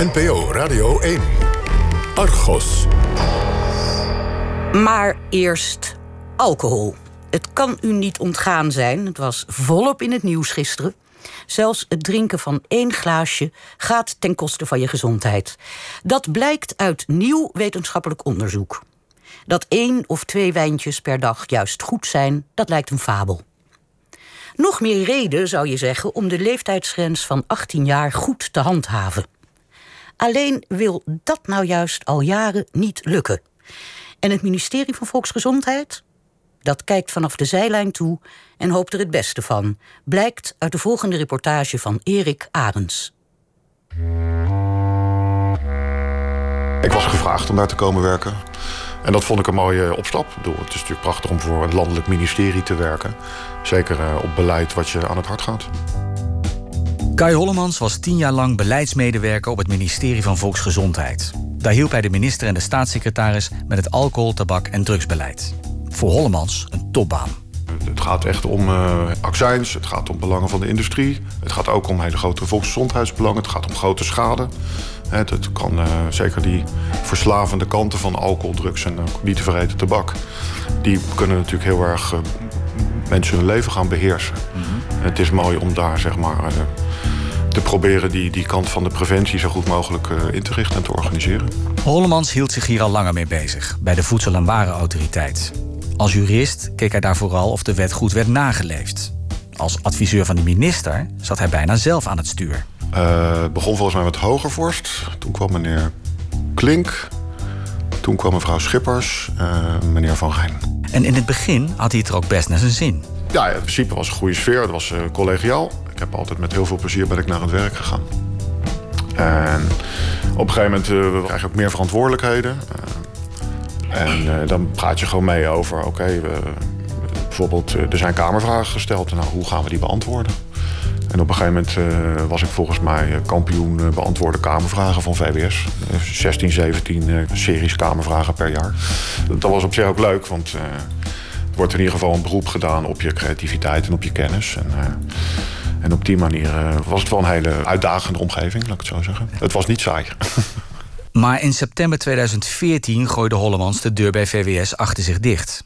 NPO Radio 1. Argos. Maar eerst alcohol. Het kan u niet ontgaan zijn. Het was volop in het nieuws gisteren. Zelfs het drinken van één glaasje gaat ten koste van je gezondheid. Dat blijkt uit nieuw wetenschappelijk onderzoek. Dat één of twee wijntjes per dag juist goed zijn, dat lijkt een fabel. Nog meer reden, zou je zeggen, om de leeftijdsgrens van 18 jaar goed te handhaven. Alleen wil dat nou juist al jaren niet lukken. En het ministerie van Volksgezondheid? Dat kijkt vanaf de zijlijn toe en hoopt er het beste van. Blijkt uit de volgende reportage van Erik Arends. Ik was gevraagd om daar te komen werken. En dat vond ik een mooie opstap. het is natuurlijk prachtig om voor een landelijk ministerie te werken. Zeker eh, op beleid wat je aan het hart gaat. Kai Hollemans was tien jaar lang beleidsmedewerker op het ministerie van Volksgezondheid. Daar hielp hij de minister en de staatssecretaris met het alcohol, tabak en drugsbeleid. Voor Hollemans een topbaan. Het gaat echt om uh, accijns, het gaat om belangen van de industrie. Het gaat ook om hele grote volksgezondheidsbelangen. Het gaat om grote schade. Het, kan uh, zeker die verslavende kanten van alcohol, drugs en uh, niet te vergeten tabak. Die kunnen natuurlijk heel erg mensen hun leven gaan beheersen. Mhm. Het is mooi om daar zeg maar te proberen die, die kant van de preventie zo goed mogelijk in te richten en te organiseren. Hollemans hield zich hier al langer mee bezig bij de Voedsel- en Warenautoriteit. Als jurist keek hij daar vooral of de wet goed werd nageleefd. Als adviseur van de minister zat hij bijna zelf aan het stuur. Uh, begon volgens mij met Hogervorst. Toen kwam meneer Klink. Toen kwam mevrouw Schippers, uh, meneer Van Rijn. En in het begin had hij het er ook best naar zijn zin. Ja, in principe was het een goede sfeer. Het was uh, collegiaal. Ik heb altijd met heel veel plezier ben ik naar het werk gegaan. En op een gegeven moment krijg je ook meer verantwoordelijkheden. En dan praat je gewoon mee over, oké, bijvoorbeeld er zijn kamervragen gesteld. Nou, hoe gaan we die beantwoorden? En op een gegeven moment uh, was ik volgens mij kampioen uh, beantwoorden kamervragen van VWS. 16, 17 series kamervragen per jaar. Dat was op zich ook leuk, want uh, er wordt in ieder geval een beroep gedaan op je creativiteit en op je kennis. En, en op die manier was het wel een hele uitdagende omgeving, laat ik het zo zeggen. Het was niet saai. Maar in september 2014 gooide Hollemans de deur bij VWS achter zich dicht.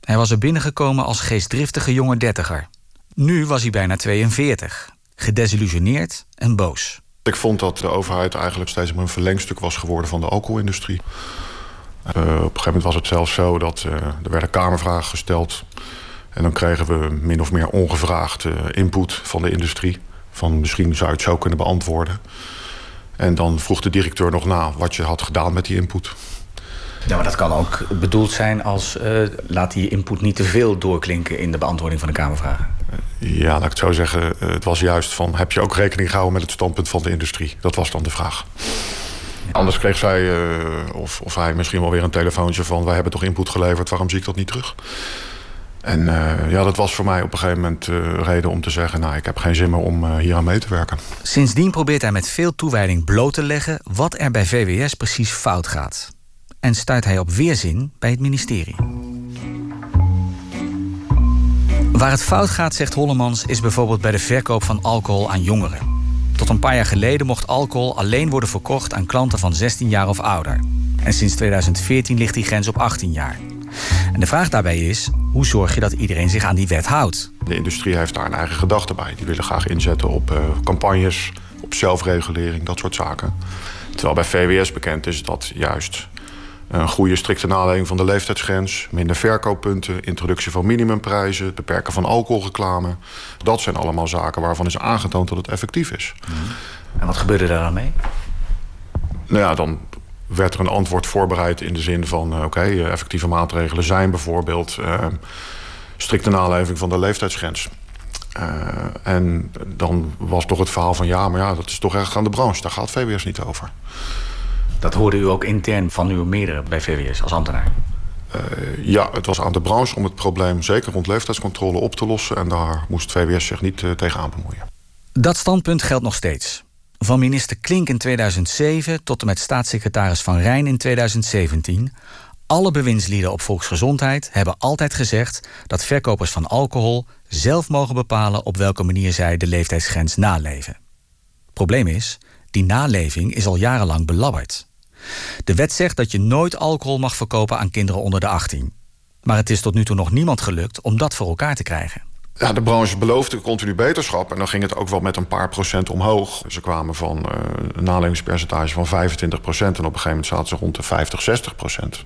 Hij was er binnengekomen als geestdriftige jonge dertiger. Nu was hij bijna 42, gedesillusioneerd en boos. Ik vond dat de overheid eigenlijk steeds meer een verlengstuk was geworden van de alcoholindustrie. Uh, op een gegeven moment was het zelfs zo dat uh, er werden kamervragen gesteld. En dan kregen we min of meer ongevraagd uh, input van de industrie. Van misschien zou je het zo kunnen beantwoorden. En dan vroeg de directeur nog na wat je had gedaan met die input. Ja, maar dat kan ook bedoeld zijn als uh, laat die input niet te veel doorklinken in de beantwoording van de Kamervragen. Ja, laat ik het zo zeggen. Eh, het was juist van heb je ook rekening gehouden met het standpunt van de industrie? Dat was dan de vraag. Anders kreeg zij, uh, of, of hij misschien wel weer een telefoontje van wij hebben toch input geleverd, waarom zie ik dat niet terug? En uh, ja, dat was voor mij op een gegeven moment uh, reden om te zeggen... nou, ik heb geen zin meer om uh, hier aan mee te werken. Sindsdien probeert hij met veel toewijding bloot te leggen... wat er bij VWS precies fout gaat. En stuit hij op weerzin bij het ministerie. Waar het fout gaat, zegt Hollemans... is bijvoorbeeld bij de verkoop van alcohol aan jongeren. Tot een paar jaar geleden mocht alcohol alleen worden verkocht... aan klanten van 16 jaar of ouder. En sinds 2014 ligt die grens op 18 jaar... En de vraag daarbij is, hoe zorg je dat iedereen zich aan die wet houdt? De industrie heeft daar een eigen gedachte bij. Die willen graag inzetten op uh, campagnes, op zelfregulering, dat soort zaken. Terwijl bij VWS bekend is dat juist een goede strikte naleving van de leeftijdsgrens, minder verkooppunten, introductie van minimumprijzen, beperken van alcoholreclame. Dat zijn allemaal zaken waarvan is aangetoond dat het effectief is. En wat gebeurde daar dan mee? Nou ja, dan werd er een antwoord voorbereid in de zin van... oké, okay, effectieve maatregelen zijn bijvoorbeeld... Uh, strikte naleving van de leeftijdsgrens. Uh, en dan was toch het verhaal van... ja, maar ja, dat is toch echt aan de branche. Daar gaat VWS niet over. Dat hoorde u ook intern van uw meerdere bij VWS als ambtenaar? Uh, ja, het was aan de branche om het probleem... zeker rond leeftijdscontrole op te lossen... en daar moest VWS zich niet tegenaan bemoeien. Dat standpunt geldt nog steeds. Van minister Klink in 2007 tot en met staatssecretaris Van Rijn in 2017. Alle bewindslieden op volksgezondheid hebben altijd gezegd dat verkopers van alcohol zelf mogen bepalen op welke manier zij de leeftijdsgrens naleven. Probleem is, Die naleving is al jarenlang belabberd. De wet zegt dat je nooit alcohol mag verkopen aan kinderen onder de 18. Maar het is tot nu toe nog niemand gelukt om dat voor elkaar te krijgen. Ja, de branche beloofde continu beterschap. En dan ging het ook wel met een paar procent omhoog. Ze kwamen van uh, een nalevingspercentage van 25 procent. En op een gegeven moment zaten ze rond de 50, 60 procent.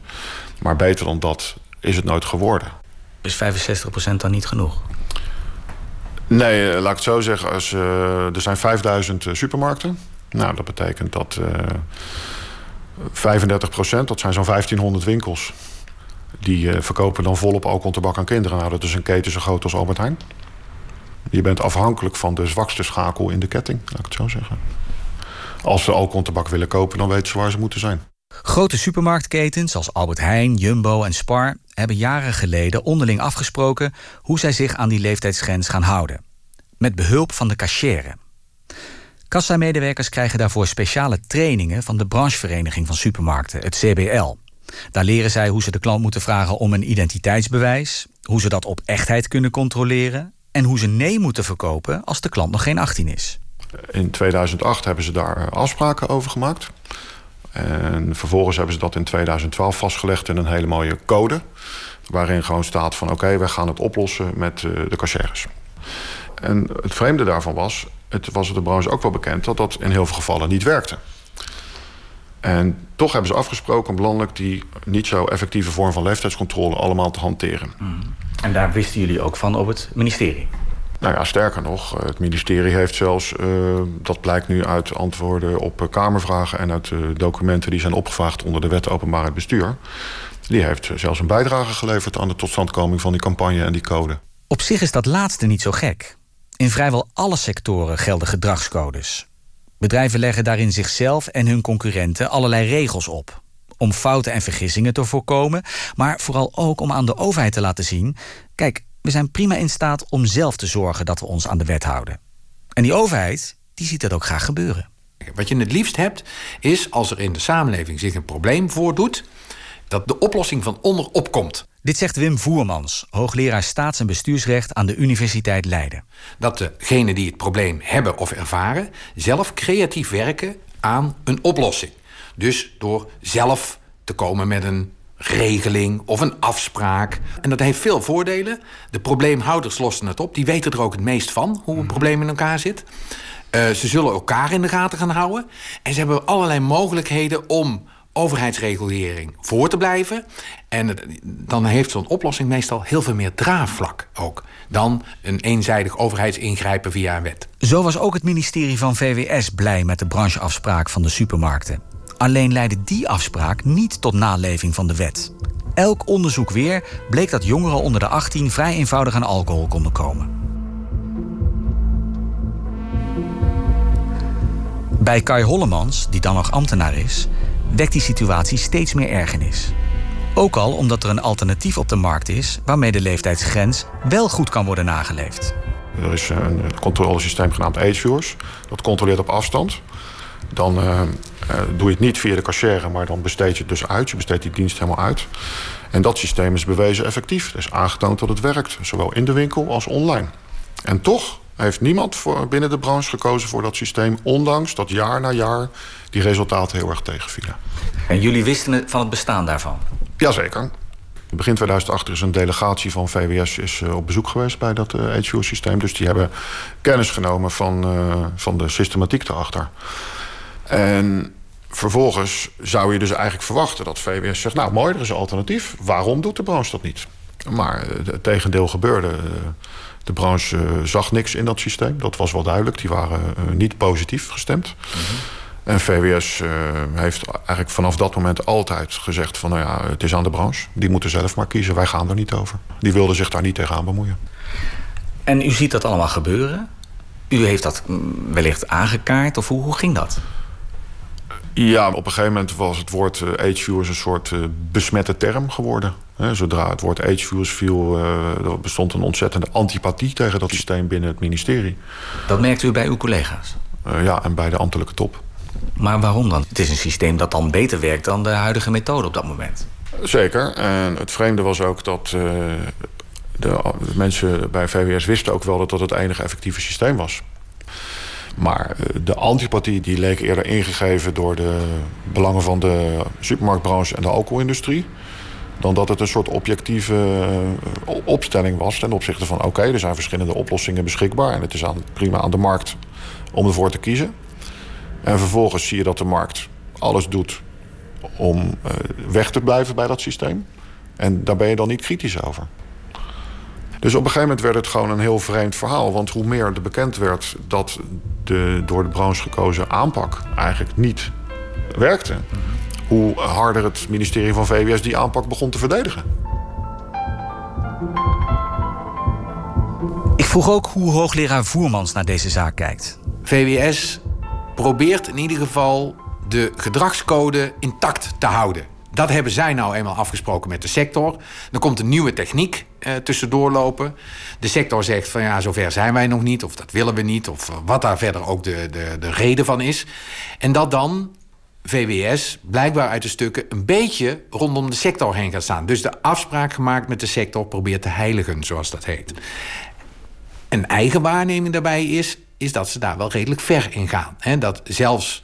Maar beter dan dat is het nooit geworden. Is 65 procent dan niet genoeg? Nee, eh, laat ik het zo zeggen. Als, uh, er zijn 5000 supermarkten. Nou, dat betekent dat 35 procent, dat zijn zo'n 1500 winkels die uh, verkopen dan volop alcohol en tabak aan kinderen. Nou, dat is een keten zo groot als Albert Heijn. Je bent afhankelijk van de zwakste schakel in de ketting, laat ik het zo zeggen. Als ze alcohol en tabak willen kopen, dan weten ze waar ze moeten zijn. Grote supermarktketens als Albert Heijn, Jumbo en Spar hebben jaren geleden onderling afgesproken hoe zij zich aan die leeftijdsgrens gaan houden. Met behulp van de cachère. Kassamedewerkers krijgen daarvoor speciale trainingen van de branchevereniging van supermarkten, het CBL. Daar leren zij hoe ze de klant moeten vragen om een identiteitsbewijs, hoe ze dat op echtheid kunnen controleren en hoe ze nee moeten verkopen als de klant nog geen 18 is. In 2008 hebben ze daar afspraken over gemaakt. En vervolgens hebben ze dat in 2012 vastgelegd in een hele mooie code. Waarin gewoon staat van oké, okay, wij gaan het oplossen met eh, de cashiers. En het vreemde daarvan was, het was de branche ook wel bekend dat dat in heel veel gevallen niet werkte. En toch hebben ze afgesproken om landelijk die niet zo effectieve vorm van leeftijdscontrole allemaal te hanteren. Mm. En daar wisten jullie ook van op het ministerie? Nou ja, sterker nog, het ministerie heeft zelfs, uh, dat blijkt nu uit antwoorden op Kamervragen en uit uh, documenten die zijn opgevraagd onder de wet openbaarheid bestuur. Die heeft zelfs een bijdrage geleverd aan de totstandkoming van die campagne en die code. Op zich is dat laatste niet zo gek. In vrijwel alle sectoren gelden gedragscodes. Bedrijven leggen daarin zichzelf en hun concurrenten allerlei regels op. Om fouten en vergissingen te voorkomen, maar vooral ook om aan de overheid te laten zien: kijk, we zijn prima in staat om zelf te zorgen dat we ons aan de wet houden. En die overheid, die ziet dat ook graag gebeuren. Wat je het liefst hebt, is als er in de samenleving zich een probleem voordoet, dat de oplossing van onderop komt. Dit zegt Wim Voermans, hoogleraar staats- en bestuursrecht aan de Universiteit Leiden. Dat degenen die het probleem hebben of ervaren, zelf creatief werken aan een oplossing. Dus door zelf te komen met een regeling of een afspraak. En dat heeft veel voordelen. De probleemhouders lossen het op. Die weten er ook het meest van hoe een probleem in elkaar zit. Uh, ze zullen elkaar in de gaten gaan houden. En ze hebben allerlei mogelijkheden om overheidsregulering voor te blijven. En dan heeft zo'n oplossing meestal heel veel meer draagvlak ook... dan een eenzijdig overheidsingrijpen via een wet. Zo was ook het ministerie van VWS blij met de brancheafspraak van de supermarkten. Alleen leidde die afspraak niet tot naleving van de wet. Elk onderzoek weer bleek dat jongeren onder de 18 vrij eenvoudig aan alcohol konden komen. Bij Kai Hollemans, die dan nog ambtenaar is, wekt die situatie steeds meer ergernis. Ook al omdat er een alternatief op de markt is waarmee de leeftijdsgrens wel goed kan worden nageleefd. Er is een controlesysteem genaamd AgeViewers. Dat controleert op afstand. Dan uh, uh, doe je het niet via de cashier, maar dan besteed je het dus uit. Je besteedt die dienst helemaal uit. En dat systeem is bewezen effectief. Het is aangetoond dat het werkt, zowel in de winkel als online. En toch heeft niemand voor, binnen de branche gekozen voor dat systeem... ondanks dat jaar na jaar die resultaten heel erg tegenvielen. En jullie wisten van het bestaan daarvan? Jazeker. Begin 2008 is een delegatie van VWS is, uh, op bezoek geweest bij dat HVO-systeem. Dus die hebben kennis genomen van, uh, van de systematiek erachter. En vervolgens zou je dus eigenlijk verwachten dat VWS zegt... nou, mooi, er is een alternatief. Waarom doet de branche dat niet? Maar het tegendeel gebeurde. De branche zag niks in dat systeem. Dat was wel duidelijk. Die waren niet positief gestemd. Mm -hmm. En VWS uh, heeft eigenlijk vanaf dat moment altijd gezegd van... nou ja, het is aan de branche. Die moeten zelf maar kiezen. Wij gaan er niet over. Die wilden zich daar niet tegenaan bemoeien. En u ziet dat allemaal gebeuren? U heeft dat wellicht aangekaart? Of hoe, hoe ging dat? Ja, op een gegeven moment was het woord ageviewers een soort uh, besmette term geworden. Zodra het woord ageviewers viel, uh, er bestond een ontzettende antipathie tegen dat systeem binnen het ministerie. Dat merkt u bij uw collega's? ja, en bij de ambtelijke top. Maar waarom dan? Het is een systeem dat dan beter werkt dan de huidige methode op dat moment. Zeker. En het vreemde was ook dat de, de, mensen bij VWS wisten ook wel dat dat het enige effectieve systeem was. Maar eh, de antipathie die leek eerder ingegeven door de belangen van de supermarktbranche en de alcoholindustrie. Dan dat het een soort objectieve eh, opstelling was ten opzichte van oké, er zijn verschillende oplossingen beschikbaar en het is aan, prima aan de markt om ervoor te kiezen. En vervolgens zie je dat de markt alles doet om uh, weg te blijven bij dat systeem. En daar ben je dan niet kritisch over. Dus op een gegeven moment werd het gewoon een heel vreemd verhaal. Want hoe meer er bekend werd dat de door de branche gekozen aanpak eigenlijk niet werkte, hoe harder het ministerie van VWS die aanpak begon te verdedigen. Ik vroeg ook hoe hoogleraar Voermans naar deze zaak kijkt. VWS probeert in ieder geval de gedragscode intact te houden. Dat hebben zij nou eenmaal afgesproken met de sector. Dan komt een nieuwe techniek eh, tussendoor lopen. De sector zegt van ja, zover zijn wij nog niet, of dat willen we niet, of wat daar verder ook de, de, de reden van is. En dat dan VWS blijkbaar uit de stukken een beetje rondom de sector heen gaat staan. Dus de afspraak gemaakt met de sector probeert te heiligen, zoals dat heet. Een eigen waarneming daarbij is, is dat ze daar wel redelijk ver in gaan. Dat zelfs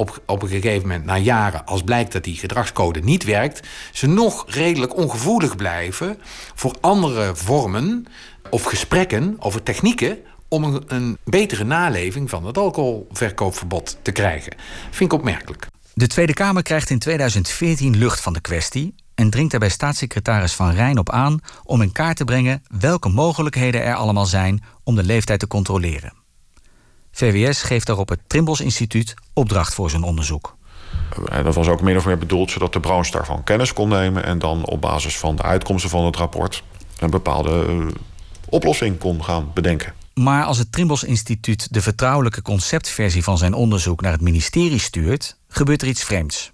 op, op een gegeven moment, na jaren, als blijkt dat die gedragscode niet werkt, ze nog redelijk ongevoelig blijven voor andere vormen of gesprekken over technieken om een, een betere naleving van het alcoholverkoopverbod te krijgen. Vind ik opmerkelijk. De Tweede Kamer krijgt in 2014 lucht van de kwestie en dringt er bij staatssecretaris Van Rijn op aan om in kaart te brengen welke mogelijkheden er allemaal zijn om de leeftijd te controleren. VWS geeft daarop het Trimbos Instituut opdracht voor zijn onderzoek. En dat was ook min of meer bedoeld zodat de branche daarvan kennis kon nemen en dan op basis van de uitkomsten van het rapport een bepaalde eh, oplossing kon gaan bedenken. Maar als het Trimbos Instituut de vertrouwelijke conceptversie van zijn onderzoek naar het ministerie stuurt, gebeurt er iets vreemds.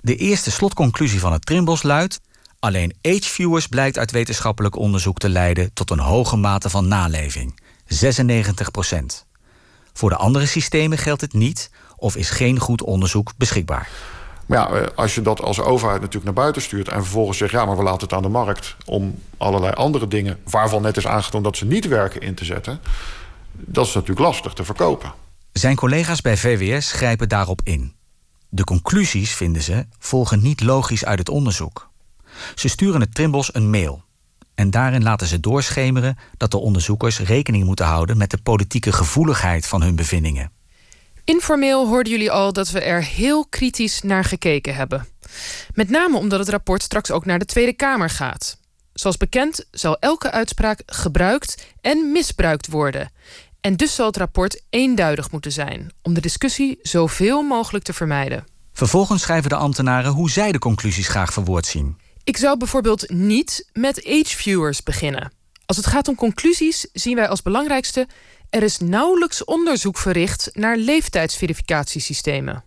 De eerste slotconclusie van het Trimbos luidt: alleen ageviewers blijkt uit wetenschappelijk onderzoek te leiden tot een hoge mate van naleving, 96 procent. Voor de andere systemen geldt het niet of is geen goed onderzoek beschikbaar. Maar ja, eh, als je dat als overheid natuurlijk naar buiten stuurt... en vervolgens zegt, ja, maar we laten het aan de markt... om allerlei andere dingen, waarvan net is aangetoond dat ze niet werken, in te zetten... dat is natuurlijk lastig te verkopen. Zijn collega's bij VWS grijpen daarop in. De conclusies, vinden ze, volgen niet logisch uit het onderzoek. Ze sturen het Trimbos een mail. En daarin laten ze doorschemeren dat de onderzoekers rekening moeten houden met de politieke gevoeligheid van hun bevindingen. Informeel hoorden jullie al dat we er heel kritisch naar gekeken hebben. Met name omdat het rapport straks ook naar de Tweede Kamer gaat. Zoals bekend zal elke uitspraak gebruikt en misbruikt worden. En dus zal het rapport eenduidig moeten zijn om de discussie zoveel mogelijk te vermijden. Vervolgens schrijven de ambtenaren hoe zij de conclusies graag verwoord zien. Ik zou bijvoorbeeld niet met ageviewers beginnen. Als het gaat om conclusies zien wij als belangrijkste er is nauwelijks onderzoek verricht naar leeftijdsverificatiesystemen.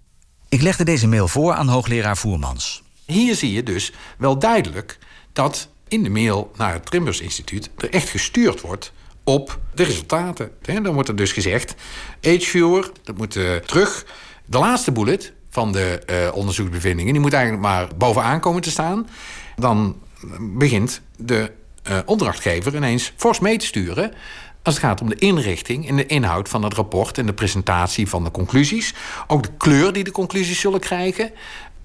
Ik legde deze mail voor aan hoogleraar Voermans. Hier zie je dus wel duidelijk dat in de mail naar het Trimbus Instituut er echt gestuurd wordt op de resultaten. Dan wordt er dus gezegd: Ageviewer, dat moet uh, terug. De laatste bullet van de uh, onderzoeksbevindingen, die moet eigenlijk maar bovenaan komen te staan. Dan begint de uh, opdrachtgever ineens fors mee te sturen als het gaat om de inrichting en de inhoud van het rapport en de presentatie van de conclusies. Ook de kleur die de conclusies zullen krijgen.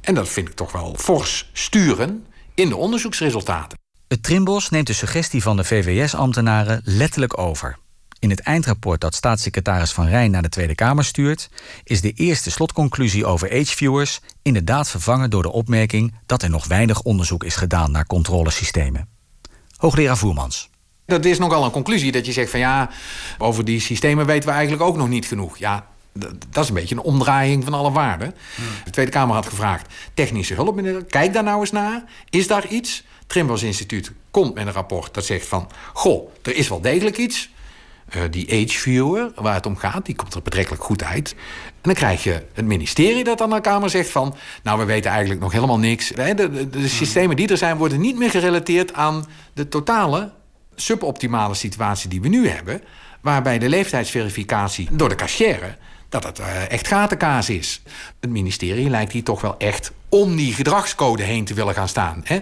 En dat vind ik toch wel fors sturen in de onderzoeksresultaten. Het Trimbos neemt de suggestie van de VWS-ambtenaren letterlijk over. In het eindrapport dat staatssecretaris Van Rijn naar de Tweede Kamer stuurt, is de eerste slotconclusie over ageviewers inderdaad vervangen door de opmerking dat er nog weinig onderzoek is gedaan naar controlesystemen. Hoogleraar Voermans. Dat is nogal een conclusie dat je zegt van ja, over die systemen weten we eigenlijk ook nog niet genoeg. Ja, dat is een beetje een omdraaiing van alle waarden. De Tweede Kamer had gevraagd technische hulp. Kijk daar nou eens naar. Is daar iets? Het Trimbos Instituut komt met een rapport dat zegt van... goh, er is wel degelijk iets. Uh, die ageviewer, waar het om gaat, die komt er betrekkelijk goed uit. En dan krijg je het ministerie dat aan de Kamer zegt van... nou, we weten eigenlijk nog helemaal niks. De, de, de systemen die er zijn worden niet meer gerelateerd aan de totale suboptimale situatie die we nu hebben... waarbij de leeftijdsverificatie door de cashier dat het uh, echt gatenkaas is. Het ministerie lijkt hier toch wel echt om die gedragscode heen te willen gaan staan. Hè?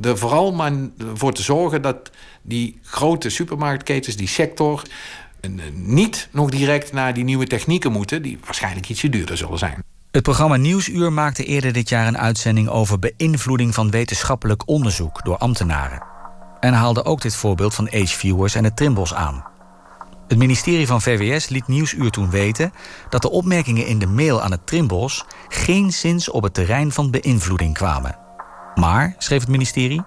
Er vooral maar voor te zorgen dat die grote supermarktketens, die sector... niet nog direct naar die nieuwe technieken moeten, die waarschijnlijk ietsje duurder zullen zijn. Het programma Nieuwsuur maakte eerder dit jaar een uitzending over beïnvloeding van wetenschappelijk onderzoek door ambtenaren. En haalde ook dit voorbeeld van H-viewers en het Trimbos aan. Het ministerie van VWS liet Nieuwsuur toen weten dat de opmerkingen in de mail aan het Trimbos geen zins op het terrein van beïnvloeding kwamen. Maar, schreef het ministerie,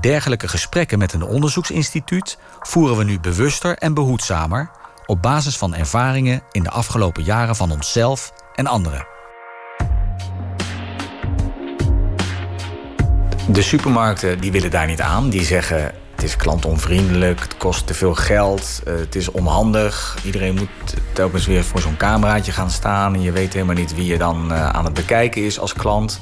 dergelijke gesprekken met een onderzoeksinstituut voeren we nu bewuster en behoedzamer op basis van ervaringen in de afgelopen jaren van onszelf en anderen. De supermarkten die willen daar niet aan. Die zeggen het is klantonvriendelijk, het kost te veel geld, eh, het is onhandig. Iedereen moet telkens weer voor zo'n cameraatje gaan staan en je weet helemaal niet wie je dan eh, aan het bekijken is als klant.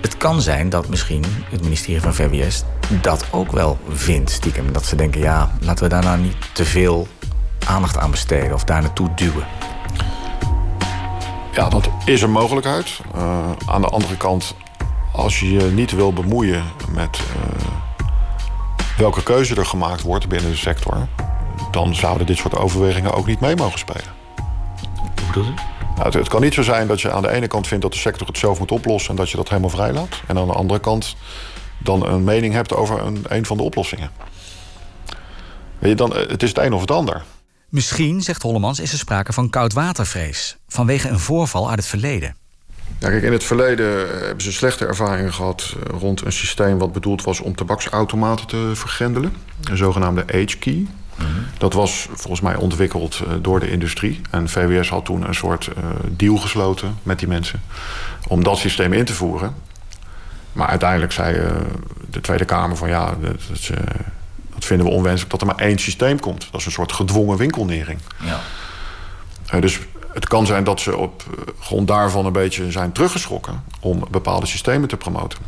Het kan zijn dat misschien het ministerie van VWS dat ook wel vindt, stiekem. Dat ze denken, ja, laten we daar nou niet te veel aandacht aan besteden of daar naartoe duwen. Ja, dat is een mogelijkheid. Uh, aan de andere kant, als je je niet wil bemoeien met welke keuze er gemaakt wordt binnen de sector, dan zouden dit soort overwegingen ook niet mee mogen spelen. Hoe bedoel je? Nou, het, kan niet zo zijn dat je aan de ene kant vindt dat de sector het zelf moet oplossen en dat je dat helemaal vrij laat. En aan de andere kant dan een mening hebt over een, een van de oplossingen. Weet je, dan, het is het een of het ander. Misschien, zegt Hollemans, is er sprake van koudwatervrees vanwege een voorval uit het verleden. Ja, kijk, in het verleden hebben ze slechte ervaringen gehad eh, rond een systeem wat bedoeld was om tabaksautomaten te vergrendelen. Een zogenaamde H-key. Dat was volgens mij ontwikkeld eh, door de industrie. En VWS had toen een soort deal gesloten met die mensen om dat systeem in te voeren. Maar uiteindelijk zei de Tweede Kamer van ja, dat, dat, dat, vinden we onwenselijk dat er maar één systeem komt. Dat is een soort gedwongen winkelnering. Ja. dus het kan zijn dat ze op grond daarvan een beetje zijn teruggeschrokken om bepaalde systemen te promoten.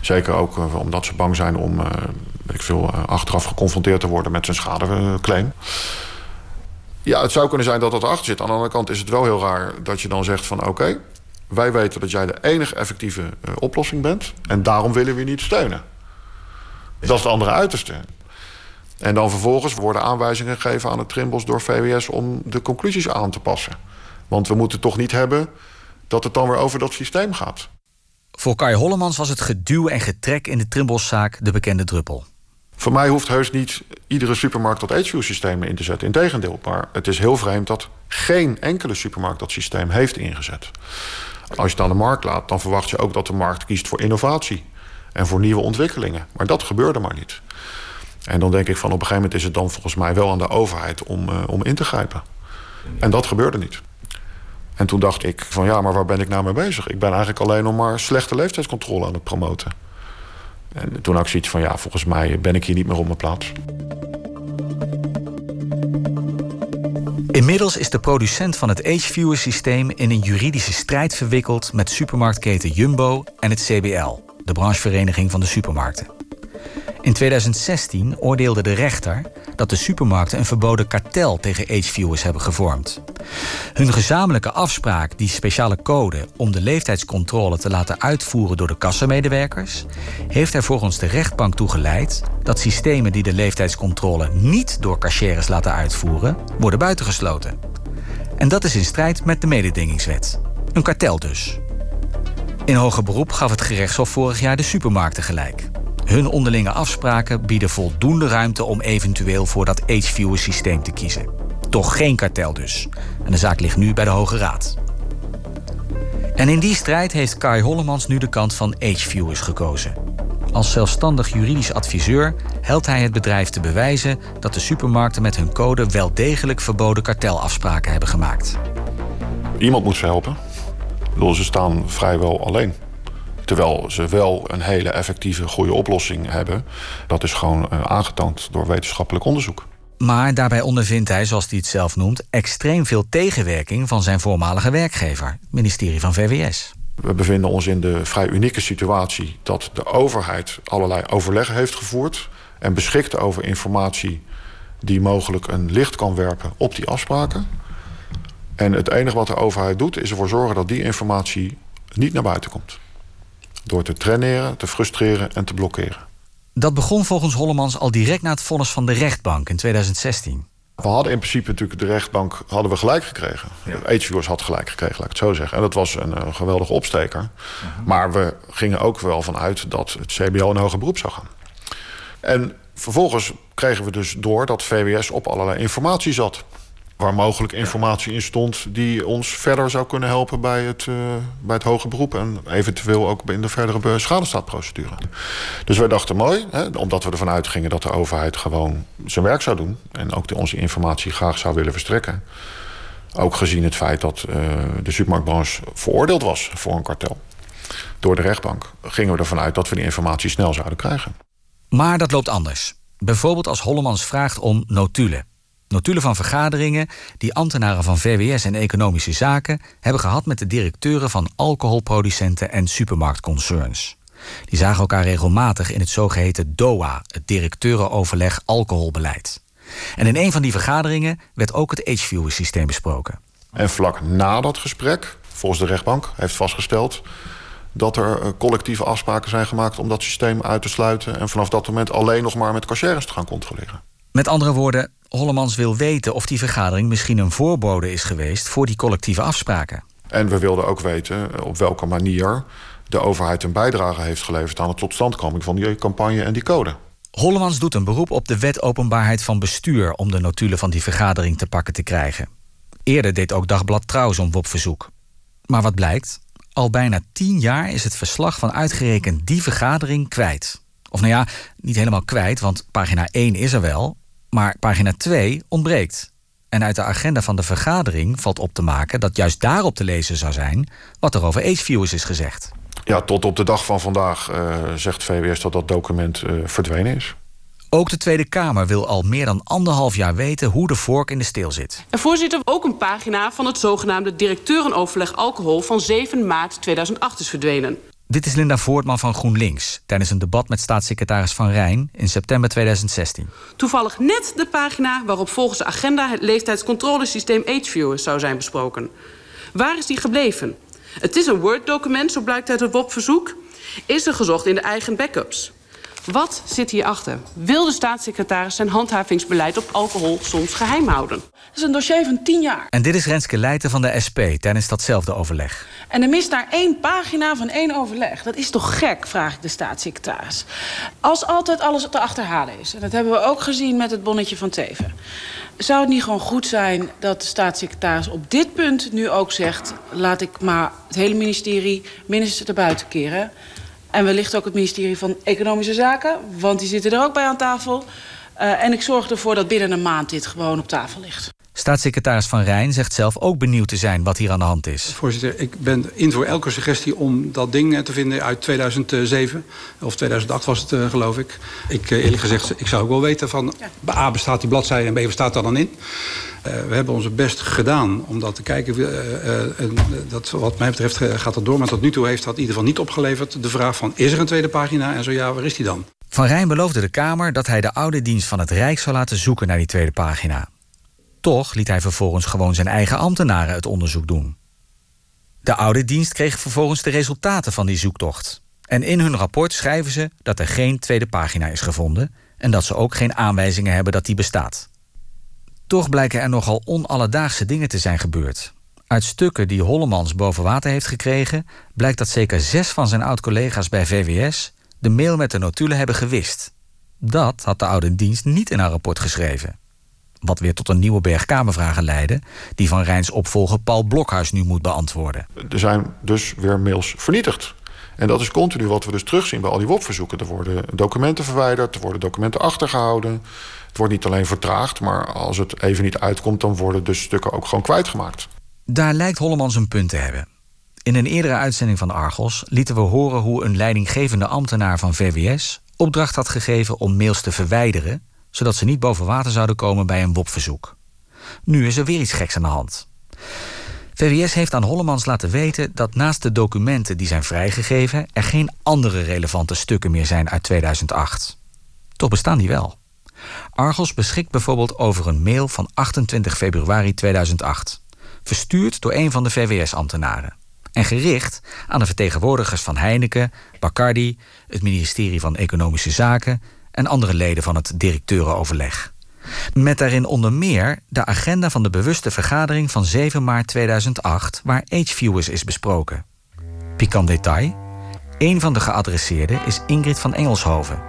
Zeker ook uh, omdat ze bang zijn om uh, ik veel, achteraf geconfronteerd te worden met zijn schadeclaim. Ja, het zou kunnen zijn dat dat erachter zit. Aan de andere kant is het wel heel raar dat je dan zegt van... oké, wij weten dat jij de enige effectieve oplossing bent... en daarom willen we je niet steunen. Dat is de andere uiterste. En dan vervolgens worden aanwijzingen gegeven aan het Trimbos door VWS... om de conclusies aan te passen. Want we moeten toch niet hebben dat het dan weer over dat systeem gaat. Voor Kai Hollemans was het geduw en getrek in de Trimboszaak de bekende druppel. Voor mij hoeft heus niet iedere supermarkt dat HView-systeem in te zetten. Integendeel, maar het is heel vreemd dat geen enkele supermarkt dat systeem heeft ingezet. Als je het aan de markt laat, dan verwacht je ook dat de markt kiest voor innovatie en voor nieuwe ontwikkelingen. Maar dat gebeurde maar niet. En dan denk ik van op een gegeven moment is het dan volgens mij wel aan de overheid om, uh, om in te grijpen. En dat gebeurde niet. En toen dacht ik van ja, maar waar ben ik nou mee bezig? Ik ben eigenlijk alleen nog maar slechte leeftijdscontrole aan het promoten. En toen had ik zoiets van ja, volgens mij ben ik hier niet meer op mijn plaats. Inmiddels is de producent van het H-Viewer systeem in een juridische strijd verwikkeld met supermarktketen Jumbo en het CBL, de branchevereniging van de supermarkten. In 2016 oordeelde de rechter dat de supermarkten een verboden kartel tegen ageviewers hebben gevormd. Hun gezamenlijke afspraak, die speciale code om de leeftijdscontrole te laten uitvoeren door de kassamedewerkers, heeft er volgens de rechtbank toe geleid dat systemen die de leeftijdscontrole niet door cashiers laten uitvoeren, worden buitengesloten. En dat is in strijd met de mededingingswet. Een kartel dus. In hoger beroep gaf het gerechtshof vorig jaar de supermarkten gelijk. Hun onderlinge afspraken bieden voldoende ruimte om eventueel voor dat H-viewer systeem te kiezen. Toch geen kartel dus. En de zaak ligt nu bij de Hoge Raad. En in die strijd heeft Kai Hollemans nu de kant van H-viewers gekozen. Als zelfstandig juridisch adviseur helpt hij het bedrijf te bewijzen dat de supermarkten met hun code wel degelijk verboden kartelafspraken hebben gemaakt. Iemand moet ze helpen. Ze staan vrijwel alleen. Terwijl ze wel een hele effectieve, goede oplossing hebben. Dat is gewoon uh, aangetoond door wetenschappelijk onderzoek. Maar daarbij ondervindt hij, zoals hij het zelf noemt, extreem veel tegenwerking van zijn voormalige werkgever, het ministerie van VWS. We bevinden ons in de vrij unieke situatie dat de overheid allerlei overleggen heeft gevoerd en beschikt over informatie die mogelijk een licht kan werpen op die afspraken. En het enige wat de overheid doet, is ervoor zorgen dat die informatie niet naar buiten komt. Door te traineren, te frustreren en te blokkeren. Dat begon volgens Hollemans al direct na het vonnis van de rechtbank in 2016. We hadden in principe natuurlijk de rechtbank hadden we gelijk gekregen. Ja. HVO's had gelijk gekregen, laat ik het zo zeggen. En dat was een, een geweldige opsteker. Mhm. Maar we gingen ook wel vanuit dat het CBO een hoger beroep zou gaan. En vervolgens kregen we dus door dat VWS op allerlei informatie zat waar mogelijk informatie in stond die ons verder zou kunnen helpen bij het, uh, bij het hoge beroep en eventueel ook in de verdere schadestaatprocedure. Dus wij dachten mooi, hè, omdat we ervan uitgingen dat de overheid gewoon zijn werk zou doen en ook de, onze informatie graag zou willen verstrekken. Ook gezien het feit dat uh, de supermarktbranche veroordeeld was voor een kartel door de rechtbank, gingen we ervan uit dat we die informatie snel zouden krijgen. Maar dat loopt anders. Bijvoorbeeld als Hollemans vraagt om notulen. Notulen van vergaderingen die ambtenaren van VWS en Economische Zaken hebben gehad met de directeuren van alcoholproducenten en supermarktconcerns. Die zagen elkaar regelmatig in het zogeheten DOA, het directeurenoverleg alcoholbeleid. En in een van die vergaderingen werd ook het H-viewer-systeem besproken. En vlak na dat gesprek, volgens de rechtbank, heeft vastgesteld dat er eh, collectieve afspraken zijn gemaakt om dat systeem uit te sluiten en vanaf dat moment alleen nog maar met cashiers te gaan controleren. Met andere woorden, Hollemans wil weten of die vergadering misschien een voorbode is geweest voor die collectieve afspraken. En we wilden ook weten eh, op welke manier de overheid een bijdrage heeft geleverd aan de totstandkoming van die campagne en die code. Hollemans doet een beroep op de wet openbaarheid van bestuur om de notulen van die vergadering te pakken te krijgen. Eerder deed ook Dagblad Trouw zo'n WOP-verzoek. Maar wat blijkt? Al bijna tien jaar is het verslag van uitgerekend die vergadering kwijt. Of nou ja, niet helemaal kwijt, want pagina 1 is er wel, maar pagina 2 ontbreekt. En uit de agenda van de vergadering valt op te maken dat juist daarop te lezen zou zijn wat er over H-viewers is gezegd. Ja, tot op de dag van vandaag uh, zegt VWS dat dat document uh, verdwenen is. Ook de Tweede Kamer wil al meer dan anderhalf jaar weten hoe de vork in de steel zit. En voorzitter, ook een pagina van het zogenaamde directeurenoverleg alcohol van 7 maart 2008 is verdwenen. Dit is Linda Voortman van GroenLinks tijdens een debat met staatssecretaris Van Rijn in september 2016. Toevallig net de pagina waarop volgens de agenda het leeftijdscontrolesysteem AgeViewer zou zijn besproken. Waar is die gebleven? Het is een Word-document, zo blijkt uit het WOP-verzoek. Is er gezocht in de eigen backups? Wat zit hierachter? Wil de staatssecretaris zijn handhavingsbeleid op alcohol soms geheim houden? Dat is een dossier van tien jaar. En dit is Renske Leijten van de SP tijdens datzelfde overleg. En er mist daar één pagina van één overleg. Dat is toch gek, vraag ik de staatssecretaris. Als altijd alles te achterhalen is. En dat hebben we ook gezien met het bonnetje van Teven. Zou het niet gewoon goed zijn dat de staatssecretaris op dit punt nu ook zegt... laat ik maar het hele ministerie minstens erbuiten keren... En wellicht ook het ministerie van Economische Zaken, want die zitten er ook bij aan tafel. Uh, en ik zorg ervoor dat binnen een maand dit gewoon op tafel ligt. Staatssecretaris Van Rijn zegt zelf ook benieuwd te zijn wat hier aan de hand is. Voorzitter, ik ben in voor elke suggestie om dat ding te vinden uit 2007. Of 2008 was het, uh, geloof ik. Ik uh, eerlijk gezegd, ik zou ook wel weten van... A bestaat die bladzijde en B wat staat er dan in. Uh, we hebben onze best gedaan om dat te kijken. dat, wat mij betreft gaat dat door. Maar tot nu toe heeft dat in ieder geval niet opgeleverd. De vraag van, is er een tweede pagina? En zo ja, waar is die dan? Van Rijn beloofde de Kamer dat hij de oude dienst van het Rijk zou laten zoeken naar die tweede pagina. Toch liet hij vervolgens gewoon zijn eigen ambtenaren het onderzoek doen. De oude dienst kreeg vervolgens de resultaten van die zoektocht. En in hun rapport schrijven ze dat er geen tweede pagina is gevonden en dat ze ook geen aanwijzingen hebben dat die bestaat. Toch blijken er nogal onalledaagse dingen te zijn gebeurd. Uit stukken die Hollemans boven water heeft gekregen, blijkt dat zeker zes van zijn oud-collega's bij VWS de mail met de notulen hebben gewist. Dat had de oude dienst niet in haar rapport geschreven. Wat weer tot een nieuwe berg Kamervragen leidde, die van Rijns opvolger Paul Blokhuis nu moet beantwoorden. Er zijn dus weer mails vernietigd. En dat is continu wat we dus terugzien bij al die WOP-verzoeken. Er worden documenten verwijderd, er worden documenten achtergehouden. Het wordt niet alleen vertraagd, maar als het even niet uitkomt, dan worden dus stukken ook gewoon kwijtgemaakt. Daar lijkt Hollemans een punt te hebben. In een eerdere uitzending van Argos lieten we horen hoe een leidinggevende ambtenaar van VWS opdracht had gegeven om mails te verwijderen zodat ze niet boven water zouden komen bij een WOP-verzoek. Nu is er weer iets geks aan de hand. VWS heeft aan Hollemans laten weten dat naast de documenten die zijn vrijgegeven... er geen andere relevante stukken meer zijn uit 2008. Toch bestaan die wel. Argos beschikt bijvoorbeeld over een mail van 28 februari 2008... verstuurd door een van de VWS-ambtenaren... en gericht aan de vertegenwoordigers van Heineken, Bacardi... het ministerie van Economische Zaken en andere leden van het directeurenoverleg. Met daarin onder meer de agenda van de bewuste vergadering van 7 maart 2008, waar H-viewers is besproken. Pikant detail: een van de geadresseerden is Ingrid van Engelshoven,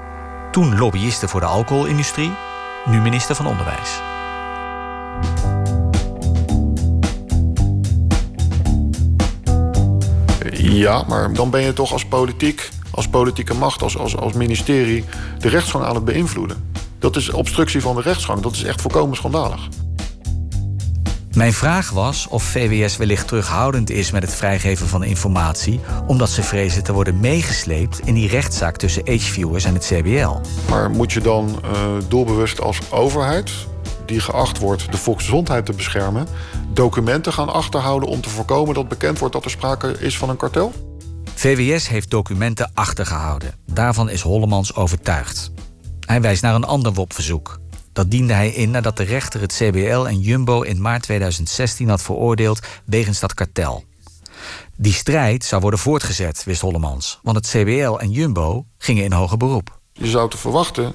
toen lobbyiste voor de alcoholindustrie, nu minister van Onderwijs. Ja, maar dan ben je toch als politiek, als politieke macht, als, als, als ministerie de rechtsgang aan het beïnvloeden. Dat is obstructie van de rechtsgang. Dat is echt volkomen schandalig. Mijn vraag was of VWS wellicht terughoudend is met het vrijgeven van informatie, omdat ze vrezen te worden meegesleept in die rechtszaak tussen H-viewers en het CBL. Maar moet je dan uh, doelbewust als overheid, die geacht wordt de volksgezondheid te beschermen, documenten gaan achterhouden om te voorkomen dat bekend wordt dat er sprake is van een kartel? VWS heeft documenten achtergehouden. Daarvan is Hollemans overtuigd. Hij wijst naar een ander WOP-verzoek. Dat diende hij in nadat de rechter het CBL en Jumbo in maart 2016 had veroordeeld wegens dat kartel. Die strijd zou worden voortgezet, wist Hollemans, want het CBL en Jumbo gingen in hoger beroep. Je zou te verwachten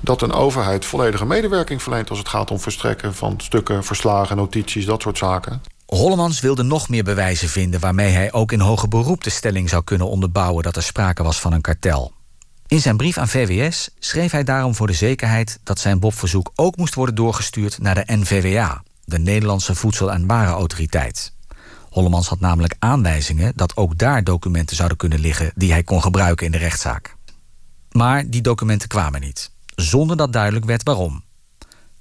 dat een overheid volledige medewerking verleent als het gaat om verstrekken van stukken, verslagen, notities, dat soort zaken. Hollemans wilde nog meer bewijzen vinden waarmee hij ook in hoger beroep de stelling zou kunnen onderbouwen dat er sprake was van een kartel. In zijn brief aan VWS schreef hij daarom voor de zekerheid dat zijn Bob-verzoek ook moest worden doorgestuurd naar de NVWA, de Nederlandse Voedsel- en Warenautoriteit. Hollemans had namelijk aanwijzingen dat ook daar documenten zouden kunnen liggen die hij kon gebruiken in de rechtszaak. Maar die documenten kwamen niet, zonder dat duidelijk werd waarom.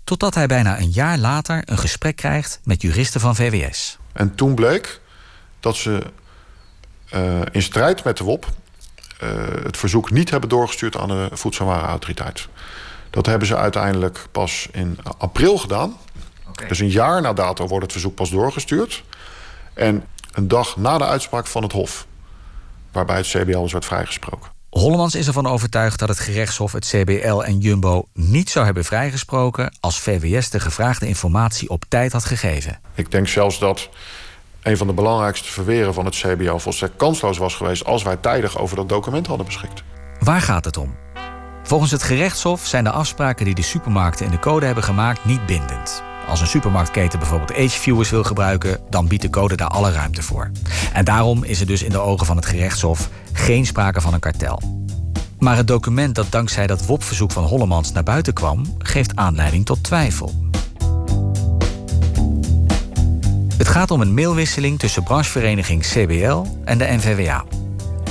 Totdat hij bijna een jaar later een gesprek krijgt met juristen van VWS. En toen bleek dat ze uh, in strijd met de WOP uh, het verzoek niet hebben doorgestuurd aan de Voedsel- en Warenautoriteit. Dat hebben ze uiteindelijk pas in april gedaan. Okay. Dus een jaar na dato wordt het verzoek pas doorgestuurd. En een dag na de uitspraak van het Hof, waarbij het CBL dus werd vrijgesproken. Hollemans is ervan overtuigd dat het gerechtshof het CBL en Jumbo niet zou hebben vrijgesproken als VWS de gevraagde informatie op tijd had gegeven. Ik denk zelfs dat een van de belangrijkste verweren van het CBO volstrekt kansloos was geweest als wij tijdig over dat document hadden beschikt. Waar gaat het om? Volgens het gerechtshof zijn de afspraken die de supermarkten in de code hebben gemaakt niet bindend. Als een supermarktketen bijvoorbeeld H-viewers wil gebruiken, dan biedt de code daar alle ruimte voor. En daarom is er dus in de ogen van het gerechtshof geen sprake van een kartel. Maar het document dat dankzij dat WOP-verzoek van Hollemans naar buiten kwam, geeft aanleiding tot twijfel. Het gaat om een mailwisseling tussen branchevereniging CBL en de NVWA.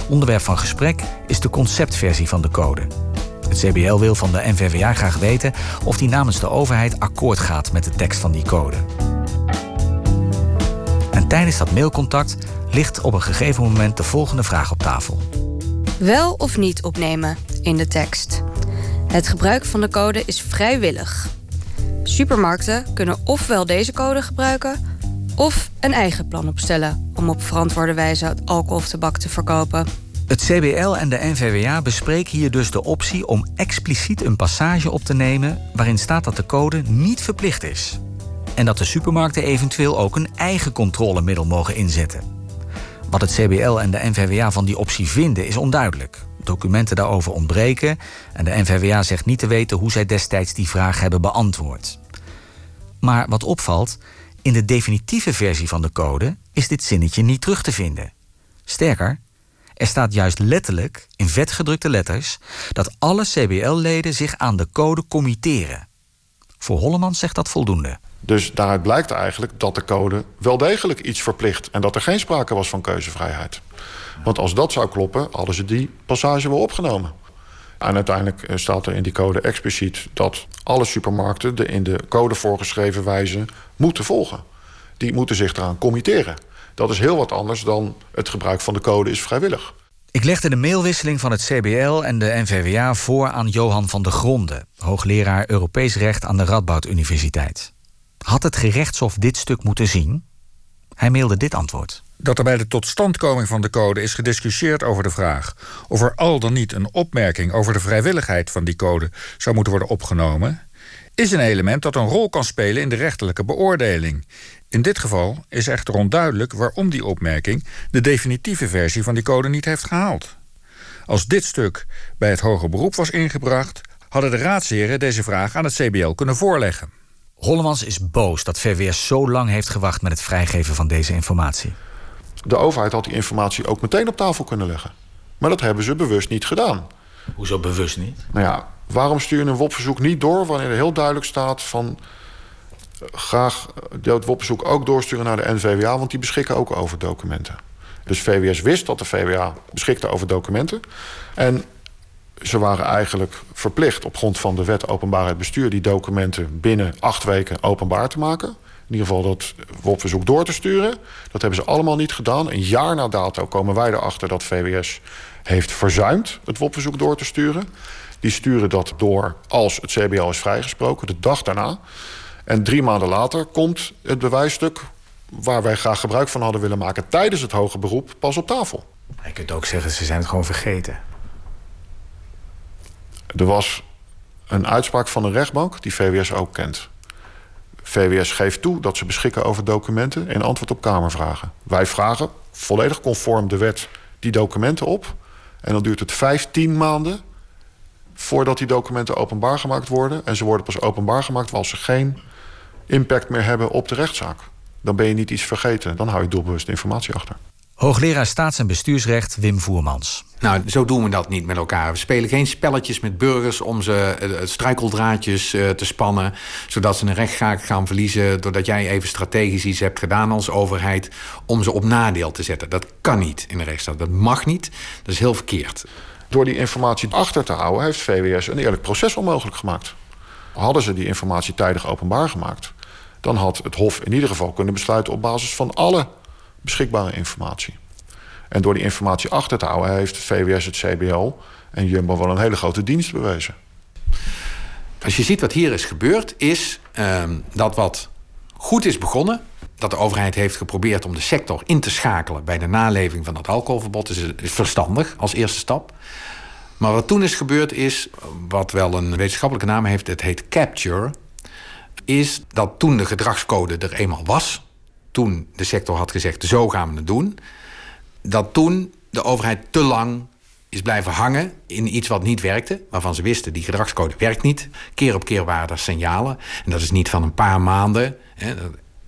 Onderwerp van gesprek is de conceptversie van de code. Het CBL wil van de NVWA graag weten of die namens de overheid akkoord gaat met de tekst van die code. En tijdens dat mailcontact ligt op een gegeven moment de volgende vraag op tafel. Wel of niet opnemen in de tekst. Het gebruik van de code is vrijwillig. Supermarkten kunnen ofwel deze code gebruiken of een eigen plan opstellen om op verantwoorde wijze alcohol of tabak te verkopen. Het CBL en de NVWA bespreken hier dus de optie om expliciet een passage op te nemen waarin staat dat de code niet verplicht is. En dat de supermarkten eventueel ook een eigen controlemiddel mogen inzetten. Wat het CBL en de NVWA van die optie vinden is onduidelijk. Documenten daarover ontbreken en de NVWA zegt niet te weten hoe zij destijds die vraag hebben beantwoord. Maar wat opvalt, in de definitieve versie van de code is dit zinnetje niet terug te vinden. Sterker, er staat juist letterlijk, in vetgedrukte letters, dat alle CBL-leden zich aan de code committeren. Voor Hollemans zegt dat voldoende. Dus daaruit blijkt eigenlijk dat de code wel degelijk iets verplicht en dat er geen sprake was van keuzevrijheid. Want als dat zou kloppen, hadden ze die passage wel opgenomen. En uiteindelijk eh, staat er in die code expliciet dat alle supermarkten de in de code voorgeschreven wijze moeten volgen. Die moeten zich eraan committeren. Dat is heel wat anders dan het gebruik van de code is vrijwillig. Ik legde de mailwisseling van het CBL en de NVWA voor aan Johan van der Gronde, hoogleraar Europees Recht aan de Radboud Universiteit. Had het gerechtshof dit stuk moeten zien? Hij mailde dit antwoord dat er bij de totstandkoming van de code is gediscussieerd over de vraag of er al dan niet een opmerking over de vrijwilligheid van die code zou moeten worden opgenomen, is een element dat een rol kan spelen in de rechterlijke beoordeling. In dit geval is echter onduidelijk waarom die opmerking de definitieve versie van die code niet heeft gehaald. Als dit stuk bij het hoger beroep was ingebracht, hadden de raadsheren deze vraag aan het CBL kunnen voorleggen. Hollemans is boos dat VWS zo lang heeft gewacht met het vrijgeven van deze informatie. De overheid had die informatie ook meteen op tafel kunnen leggen. Maar dat hebben ze bewust niet gedaan. Hoezo bewust niet? Nou ja, waarom stuur je een WOP-verzoek niet door wanneer er heel duidelijk staat van graag dat WOP-verzoek ook doorsturen naar de NVWA, want die beschikken ook over documenten. Dus VWS wist dat de VWA beschikte over documenten. En ze waren eigenlijk verplicht op grond van de wet openbaarheid bestuur die documenten binnen acht weken openbaar te maken. In ieder geval dat WOP-verzoek door te sturen. Dat hebben ze allemaal niet gedaan. Een jaar na dato komen wij erachter dat VWS heeft verzuimd het WOP-verzoek door te sturen. Die sturen dat door als het CBL is vrijgesproken, de dag daarna. En drie maanden later komt het bewijsstuk waar wij graag gebruik van hadden willen maken tijdens het hoge beroep pas op tafel. Je kunt ook zeggen, ze zijn het gewoon vergeten. Er was een uitspraak van de rechtbank die VWS ook kent. VWS geeft toe dat ze beschikken over documenten in antwoord op Kamervragen. Wij vragen, volledig conform de wet, die documenten op. En dan duurt het 15 maanden voordat die documenten openbaar gemaakt worden. En ze worden pas openbaar gemaakt als ze geen impact meer hebben op de rechtszaak. Dan ben je niet iets vergeten. Dan hou je doelbewust informatie achter. Hoogleraar staats- en bestuursrecht Wim Voermans. Nou, zo doen we dat niet met elkaar. We spelen geen spelletjes met burgers om ze eh, struikeldraadjes uh, te spannen, zodat ze een rechtszaak gaan verliezen doordat jij even strategisch iets hebt gedaan als overheid om ze op nadeel te zetten. Dat kan niet in de rechtsstaat. Dat mag niet. Dat is heel verkeerd. Door die informatie achter te houden heeft VWS een eerlijk proces onmogelijk gemaakt. Hadden ze die informatie tijdig openbaar gemaakt, dan had het Hof in ieder geval kunnen besluiten op basis van alle beschikbare informatie. En door die informatie achter te houden heeft VWS, het CBL en Jumbo wel een hele grote dienst bewezen. Als je ziet wat hier is gebeurd, is uh, dat wat goed is begonnen. Dat de overheid heeft geprobeerd om de sector in te schakelen bij de naleving van het alcoholverbod, is, is verstandig als eerste stap. Maar wat toen is gebeurd is, wat wel een wetenschappelijke naam heeft, het heet capture. Is dat toen de gedragscode er eenmaal was, toen de sector had gezegd: zo gaan we het doen. Dat toen de overheid te lang is blijven hangen in iets wat niet werkte, waarvan ze wisten die gedragscode werkt niet. Keer op keer waren er signalen. En dat is niet van een paar maanden, hè,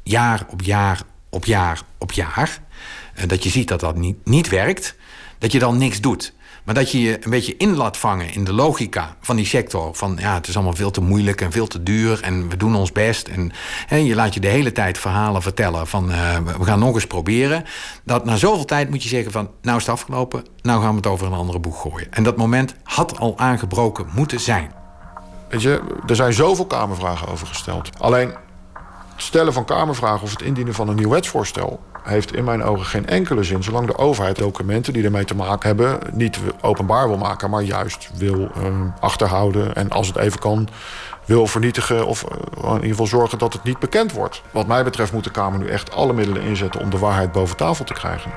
jaar op jaar op jaar op jaar. Dat je ziet dat dat niet, niet werkt, dat je dan niks doet. Maar dat je je een beetje in laat vangen in de logica van die sector. Van ja, het is allemaal veel te moeilijk en veel te duur en we doen ons best. En je laat je de hele tijd verhalen vertellen van uh, we gaan nog eens proberen. Dat na zoveel tijd moet je zeggen van nou is het afgelopen, nou gaan we het over een andere boeg gooien. En dat moment had al aangebroken moeten zijn. Weet je, er zijn zoveel Kamervragen over gesteld. Alleen stellen van Kamervragen of het indienen van een nieuw wetsvoorstel heeft in mijn ogen geen enkele zin... zolang de overheid documenten die ermee te maken hebben... niet openbaar wil maken, maar juist wil uh, achterhouden... en als het even kan wil vernietigen of uh, in ieder geval zorgen dat het niet bekend wordt. Wat mij betreft moet de Kamer nu echt alle middelen inzetten... om de waarheid boven tafel te krijgen.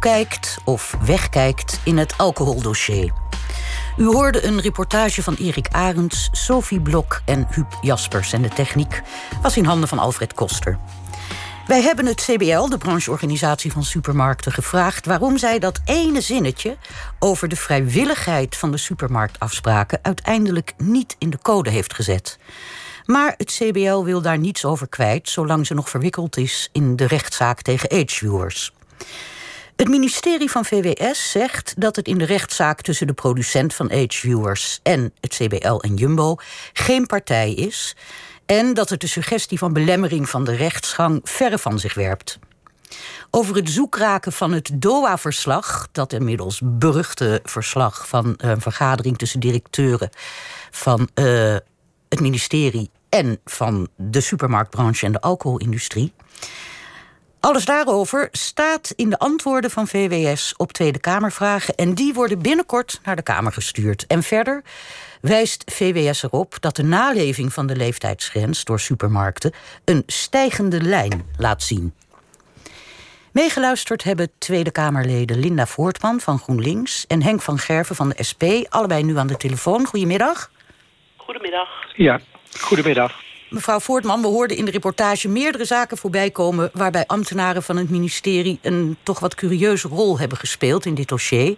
Toekijkt of wegkijkt in het alcoholdossier. U hoorde een reportage van Erik Arends, Sophie Blok en Huub Jaspers. En de techniek was in handen van Alfred Koster. Wij hebben het CBL, de brancheorganisatie van supermarkten, gevraagd waarom zij dat ene zinnetje over de vrijwilligheid van de supermarktafspraken uiteindelijk niet in de code heeft gezet. Maar het CBL wil daar niets over kwijt, zolang ze nog verwikkeld is in de rechtszaak tegen ageviewers. Het ministerie van VWS zegt dat het in de rechtszaak tussen de producent van ageviewers en het CBL en Jumbo geen partij is en dat het de suggestie van belemmering van de rechtsgang verre van zich werpt. Over het zoekraken van het DOA-verslag, dat inmiddels beruchte verslag van een vergadering tussen directeuren van uh, het ministerie en van de supermarktbranche en de alcoholindustrie. Alles daarover staat in de antwoorden van VWS op Tweede Kamervragen. En die worden binnenkort naar de Kamer gestuurd. En verder wijst VWS erop dat de naleving van de leeftijdsgrens door supermarkten een stijgende lijn laat zien. Meegeluisterd hebben Tweede Kamerleden Linda Voortman van GroenLinks en Henk van Gerven van de SP, allebei nu aan de telefoon. Goedemiddag. Goedemiddag. Ja, goedemiddag. Mevrouw Voortman, we hoorden in de reportage meerdere zaken voorbij komen waarbij ambtenaren van het ministerie een toch wat curieuze rol hebben gespeeld in dit dossier.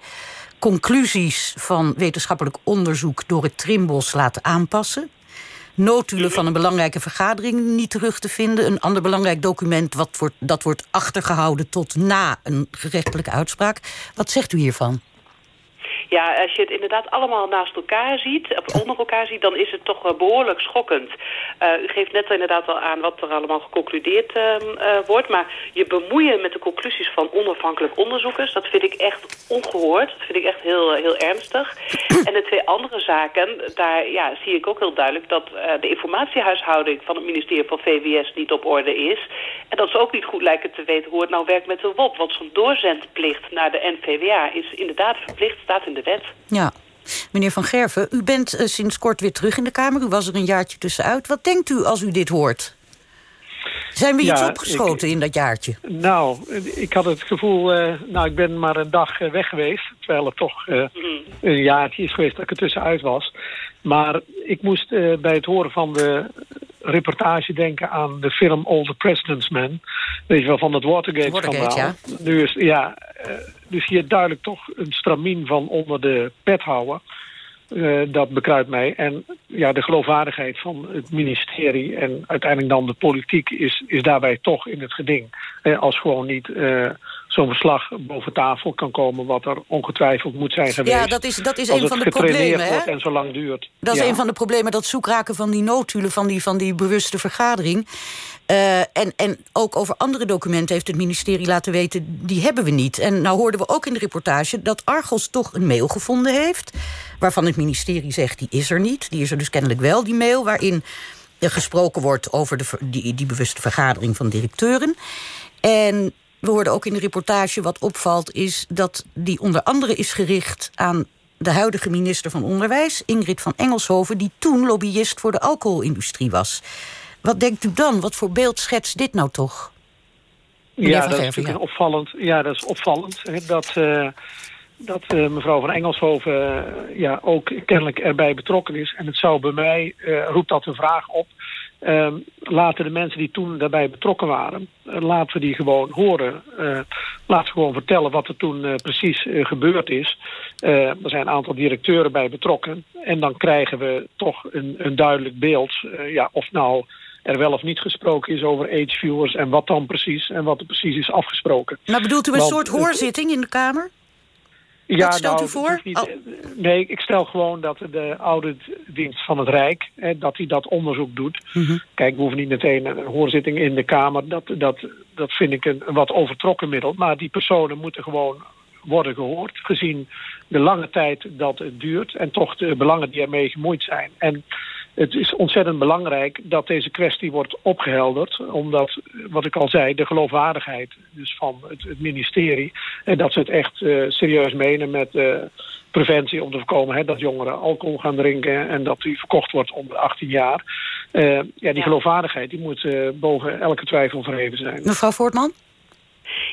Conclusies van wetenschappelijk onderzoek door het Trimbos laten aanpassen notulen van een belangrijke vergadering niet terug te vinden. Een ander belangrijk document wat wordt, dat wordt achtergehouden tot na een gerechtelijke uitspraak. Wat zegt u hiervan? Ja, als je het inderdaad allemaal naast elkaar ziet, of onder elkaar ziet, dan is het toch behoorlijk schokkend. Uh, u geeft net inderdaad al aan wat er allemaal geconcludeerd uh, uh, wordt, maar je bemoeien met de conclusies van onafhankelijk onderzoekers, dat vind ik echt ongehoord. Dat vind ik echt heel, heel ernstig. en de twee andere zaken, daar ja, zie ik ook heel duidelijk dat de informatiehuishouding van het ministerie van VWS niet op orde is. En dat ze ook niet goed lijken te weten hoe het nou werkt met de WOP. Want zo'n doorzendplicht naar de NVWA is inderdaad verplicht, staat in de wet. Ja. Meneer Van Gerven, u bent uh, sinds kort weer terug in de Kamer. U was er een jaartje tussenuit. Wat denkt u als u dit hoort? Zijn we ja, iets opgeschoten ik, in dat jaartje? Nou, ik had het gevoel... Uh, nou, ik ben maar een dag uh, weg geweest. Terwijl het toch uh, een jaartje is geweest dat ik er tussenuit was. Maar ik moest bij het horen van de reportage denken aan de film All the President's Men. Weet je wel, van het Watergate-schandaal. Watergate, ja. Nu is, ja, dus hier duidelijk toch een stramien van onder de pet houden. Uh, dat bekruipt mij. En ja, de geloofwaardigheid van het ministerie en uiteindelijk dan de politiek is, is daarbij toch in het geding. Uh, als gewoon niet uh, zo'n verslag boven tafel kan komen wat er ongetwijfeld moet zijn geweest. Ja, dat is, dat is een van de problemen. Hè? en zo lang duurt. Dat is ja. een van de problemen, dat zoekraken van die notulen van die, van die bewuste vergadering. Uh, en, en ook over andere documenten heeft het ministerie laten weten... die hebben we niet. En nou hoorden we ook in de reportage dat Argos toch een mail gevonden heeft... waarvan het ministerie zegt, die is er niet. Die is er dus kennelijk wel, die mail... waarin er gesproken wordt over de, die, die bewuste vergadering van directeuren. En we hoorden ook in de reportage wat opvalt... is dat die onder andere is gericht aan de huidige minister van Onderwijs... Ingrid van Engelshoven, die toen lobbyist voor de alcoholindustrie was... Wat denkt u dan? Wat voor beeld schetst dit nou toch? Meneer ja, dat is ja. opvallend. Ja, dat is opvallend. Hè, dat uh, dat uh, mevrouw van Engelshoven uh, ja, ook kennelijk erbij betrokken is. En het zou bij mij, roept dat een vraag op... Uh, laten de mensen die toen daarbij betrokken waren... laten we die gewoon horen. laten we gewoon vertellen wat er toen precies gebeurd is. er zijn een aantal directeuren bij betrokken. En dan krijgen we toch een, een duidelijk beeld... ja, of nou er wel of niet gesproken is over age-viewers... en wat dan precies en wat er precies is afgesproken. Maar bedoelt u een Want, soort hoorzitting in de Kamer? Ja, Wat stelt nou, u voor? Niet, oh. Nee, ik stel gewoon dat de auditdienst van het Rijk... Hè, dat hij dat onderzoek doet. Mm -hmm. Kijk, we hoeven niet meteen een hoorzitting in de Kamer. Dat, dat, dat vind ik een, een wat overtrokken middel. Maar die personen moeten gewoon worden gehoord... gezien de lange tijd dat het duurt... en toch de belangen die ermee gemoeid zijn. En het is ontzettend belangrijk dat deze kwestie wordt opgehelderd. Omdat, wat ik al zei, de geloofwaardigheid dus van het, het ministerie... en dat ze het echt uh, serieus menen met uh, preventie om te voorkomen... Hè, dat jongeren alcohol gaan drinken en dat die verkocht wordt onder 18 jaar. Uh, ja, die ja. geloofwaardigheid die moet boven elke twijfel verheven zijn. Mevrouw Voortman?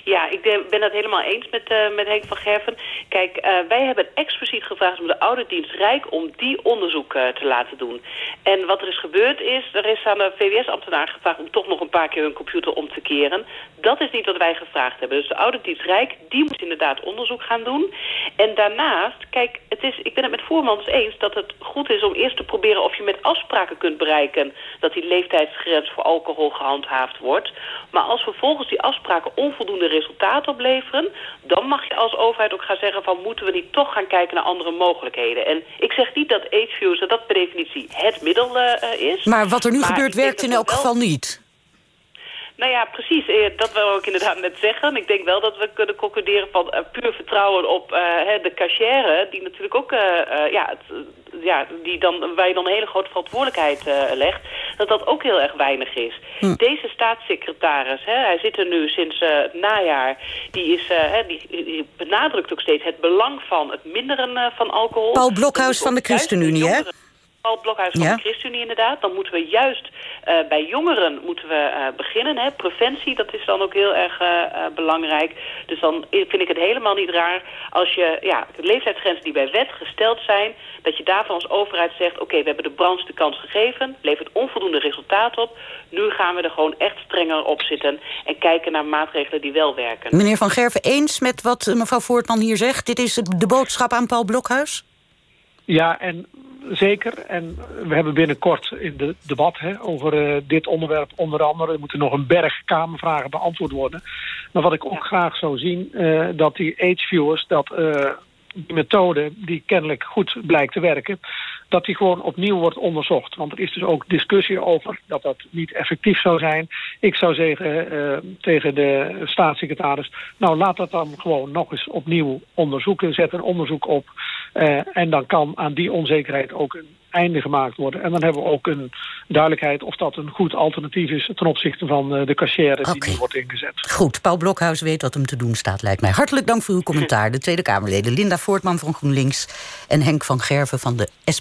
Ja, ik ben het helemaal eens met, uh, met Henk van Gerven. Kijk, uh, wij hebben expliciet gevraagd om de Auditdienst Rijk... om die onderzoek uh, te laten doen. En wat er is gebeurd is, er is aan de VWS-ambtenaar gevraagd... om toch nog een paar keer hun computer om te keren. Dat is niet wat wij gevraagd hebben. Dus de Auditdienst Rijk, die moet inderdaad onderzoek gaan doen. En daarnaast, kijk, het is, ik ben het met Voormans eens... dat het goed is om eerst te proberen of je met afspraken kunt bereiken... dat die leeftijdsgrens voor alcohol gehandhaafd wordt. Maar als vervolgens die afspraken onvoldoende resultaat opleveren... dan mag je als overheid ook gaan zeggen van... moeten we niet toch gaan kijken naar andere mogelijkheden. En ik zeg niet dat AgeViews dat per definitie het middel uh, is. Maar wat er nu gebeurt werkt in elk geval niet. Nou ja, precies. Dat wil ik inderdaad net zeggen. Ik denk wel dat we kunnen concluderen van uh, puur vertrouwen op uh, de cachère... die natuurlijk ook ja, ja, die dan, waar je dan een hele grote verantwoordelijkheid legt, dat dat ook heel erg weinig is. Hm. Deze staatssecretaris, hè, hij zit er nu sinds het najaar, die, is, die, die, benadrukt ook steeds het belang van het minderen van alcohol. Paul Blokhuis van de ChristenUnie, hè? Paul Blokhuis van de ChristenUnie inderdaad. Dan moeten we juist uh, bij jongeren moeten we, uh, beginnen. Hè. Preventie, dat is dan ook heel erg uh, belangrijk. Dus dan vind ik het helemaal niet raar als je ja, de leeftijdsgrenzen die bij wet gesteld zijn... dat je daarvan als overheid zegt... oké, okay, we hebben de branche de kans gegeven, levert onvoldoende resultaat op... nu gaan we er gewoon echt strenger op zitten... en kijken naar maatregelen die wel werken. Meneer Van Gerven, eens met wat mevrouw Voortman hier zegt? Dit is de boodschap aan Paul Blokhuis? Ja, en zeker. En we hebben binnenkort in de debat hè, over uh, dit onderwerp onder andere... er moeten nog een berg kamervragen beantwoord worden. Maar wat ik ook graag zou zien, uh, dat die age viewers... dat uh, die methode die kennelijk goed blijkt te werken... dat die gewoon opnieuw wordt onderzocht. Want er is dus ook discussie over dat dat niet effectief zou zijn. Ik zou zeggen uh, tegen de staatssecretaris... nou, laat dat dan gewoon nog eens opnieuw onderzoeken. Zet een onderzoek op. Uh, en dan kan aan die onzekerheid ook een einde gemaakt worden. En dan hebben we ook een duidelijkheid of dat een goed alternatief is... ten opzichte van uh, de cachère die nu wordt ingezet. Goed, Paul Blokhuis weet wat hem te doen staat, lijkt mij. Hartelijk dank voor uw commentaar. De Tweede Kamerleden Linda Voortman van GroenLinks... en Henk van Gerven van de SP.